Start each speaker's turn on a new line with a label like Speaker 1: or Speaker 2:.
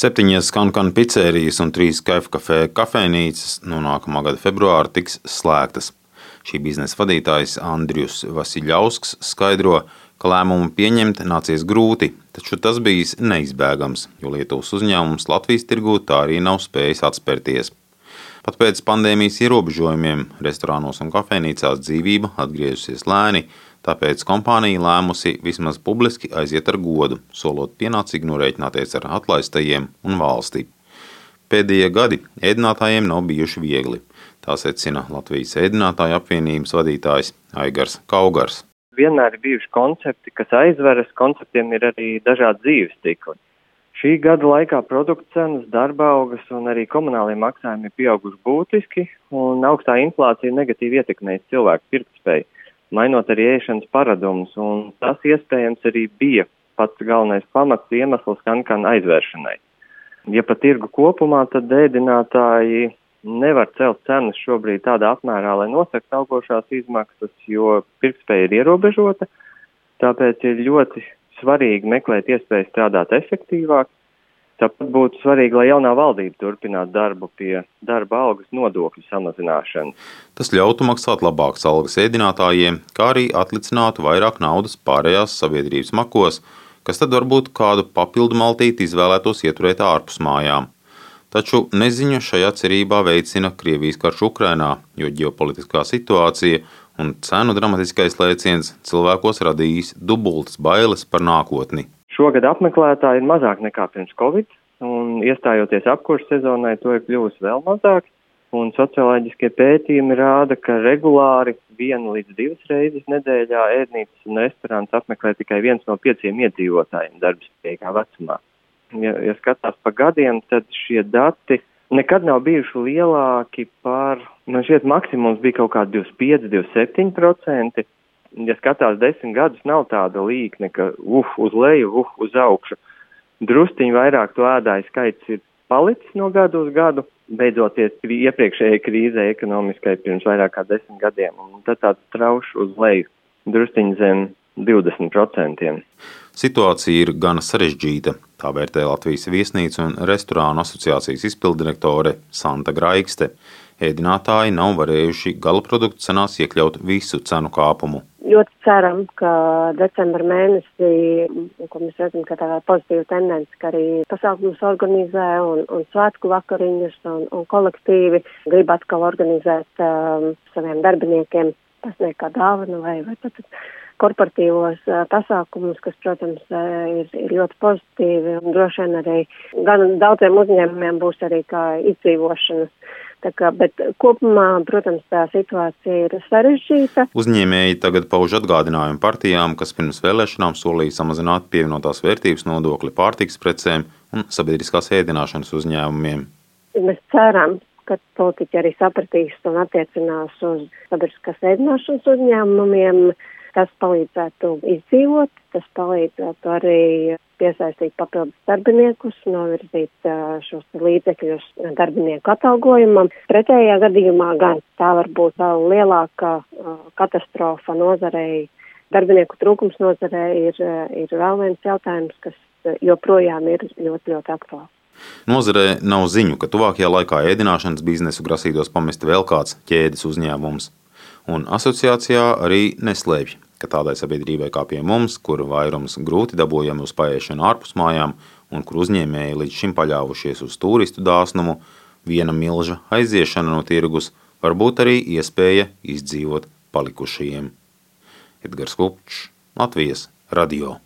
Speaker 1: Septiņas skankanu pizzerijas un trīs kafē kafejnīcas no nākamā gada februāra tiks slēgtas. Šī biznesa vadītājs Andrius Vasiļausks skaidro, ka lēmumu pieņemt nācies grūti, taču tas bijis neizbēgams, jo Lietuvas uzņēmums Latvijas tirgū tā arī nav spējis atspērties. Pat pēc pandēmijas ierobežojumiem restorānos un kafejnīcās dzīvība atgriežusies lēni, tāpēc kompānija lēmusi vismaz publiski aiziet ar godu, solot pienācīgi norēķināties ar atlaistajiem un valsti. Pēdējie gadi ēdinātājiem nav bijuši viegli. Tā secina Latvijas ēdinātāju apvienības vadītājs Aigars Kaugars.
Speaker 2: Vienmēr ir bijuši koncepti, kas aizveras, konceptiem ir arī dažādi dzīves cikli. Šī gada laikā produktu cenas, darba algas un arī komunālie maksājumi ir pieauguši būtiski, un augstā inflācija negatīvi ietekmēs cilvēku pirktspēju, mainot arī ēšanas paradumus, un tas iespējams arī bija pats galvenais pamats iemesls kankana aizvēršanai. Ja pa tirgu kopumā, tad ēdinātāji nevar celt cenas šobrīd tādā apmērā, lai nosakt augošās izmaksas, jo pirktspēja ir ierobežota, tāpēc ir ļoti svarīgi meklēt iespēju strādāt efektīvāk. Tāpat būtu svarīgi, lai jaunā valdība turpinātu darbu pie darba algas nodokļu samazināšanas.
Speaker 1: Tas ļautu maksāt labākas algas ēdinātājiem, kā arī atlicinātu vairāk naudas pārējās sabiedrības makos, kas tad varbūt kādu papildu maltīti izvēlētos ieturēt ārpus mājām. Taču neziņa šajā cerībā veicina Krievijas karš Ukrainā, jo ģeopolitiskā situācija un cenu dramatiskais lēciens cilvēkos radījis dubultas bailes par nākotni.
Speaker 2: Šogad apmeklētāji ir mazāk nekā pirms Covid, un iestājoties apkursu sezonai, to ir kļuvis vēl mazāk. Un socioloģiskie pētījumi rāda, ka regulāri vienu līdz divas reizes nedēļā ēdnīcas un restorāns apmeklē tikai viens no pieciem iedzīvotājiem darbspējīgā vecumā. Ja, ja skatās pa gadiem, tad šie dati nekad nav bijuši lielāki par, man šķiet, maksimums bija kaut kādi 25, 27%. Ja skatās desmit gadus, nav tāda līkne, ka uf, uz leju, uf, uz augšu. Drusciņi vairāk to ēdāju skaits ir palicis no gadu uz gadu, beidzoties iepriekšējai krīzē ekonomiskai pirms vairāk kā desmit gadiem, un tad tāds traušs uz leju, drusciņi zem 20%.
Speaker 1: Situācija ir gana sarežģīta. Tā vērtē Latvijas viesnīcu un restorānu asociācijas izpildirektore Santa Graigste. Ēdinātāji nav varējuši gala produktu cenās iekļaut visu cenu kāpumu.
Speaker 3: Ļoti ceram, ka decembra mēnesī, ko mēs redzam, ka tā pozitīva tendence, ka arī pasākumus organizē un, un svētku vakariņas un, un kolektīvi grib atkal organizēt um, saviem darbiniekiem pasniegt kā dāvanu vai, vai pat korporatīvos pasākumus, kas, protams, ir, ir ļoti pozitīvi un droši vien arī gan daudziem uzņēmumiem būs arī kā izdzīvošanas. Kā, bet kopumā, protams, tā situācija ir sarežģīta.
Speaker 1: Uzņēmēji tagad pauž atgādinājumu partijām, kas pirms vēlēšanām solīja samazināt pievienotās vērtības nodokli pārtiks precēm un sabiedriskās ēdināšanas uzņēmumiem.
Speaker 3: Mēs ceram, ka politiķi arī sapratīs un attiecinās uz sabiedriskās ēdināšanas uzņēmumiem. Tas palīdzētu izdzīvot, tas palīdzētu arī piesaistīt papildus darbiniekus, novirzīt šos līdzekļus darbinieku atalgojumam. Pretējā gadījumā gan tā var būt vēl lielāka katastrofa nozarei. Darbinieku trūkums nozarē ir, ir vēl viens jautājums, kas joprojām ir ļoti, ļoti aktuāls.
Speaker 1: Nozarē nav ziņu, ka tuvākajā laikā ēdināšanas biznesu grasītos pamest vēl kāds ķēdes uzņēmums. Un asociācijā arī neslēpj, ka tādai sabiedrībai kā pie mums, kur vairums grūti dabūjami uz paēšanu ārpus mājām un kur uzņēmēji līdz šim paļāvušies uz turistu dāsnumu, viena milža aiziešana no tirgus var būt arī iespēja izdzīvot palikušajiem. Edgars Kupčs, Latvijas radio.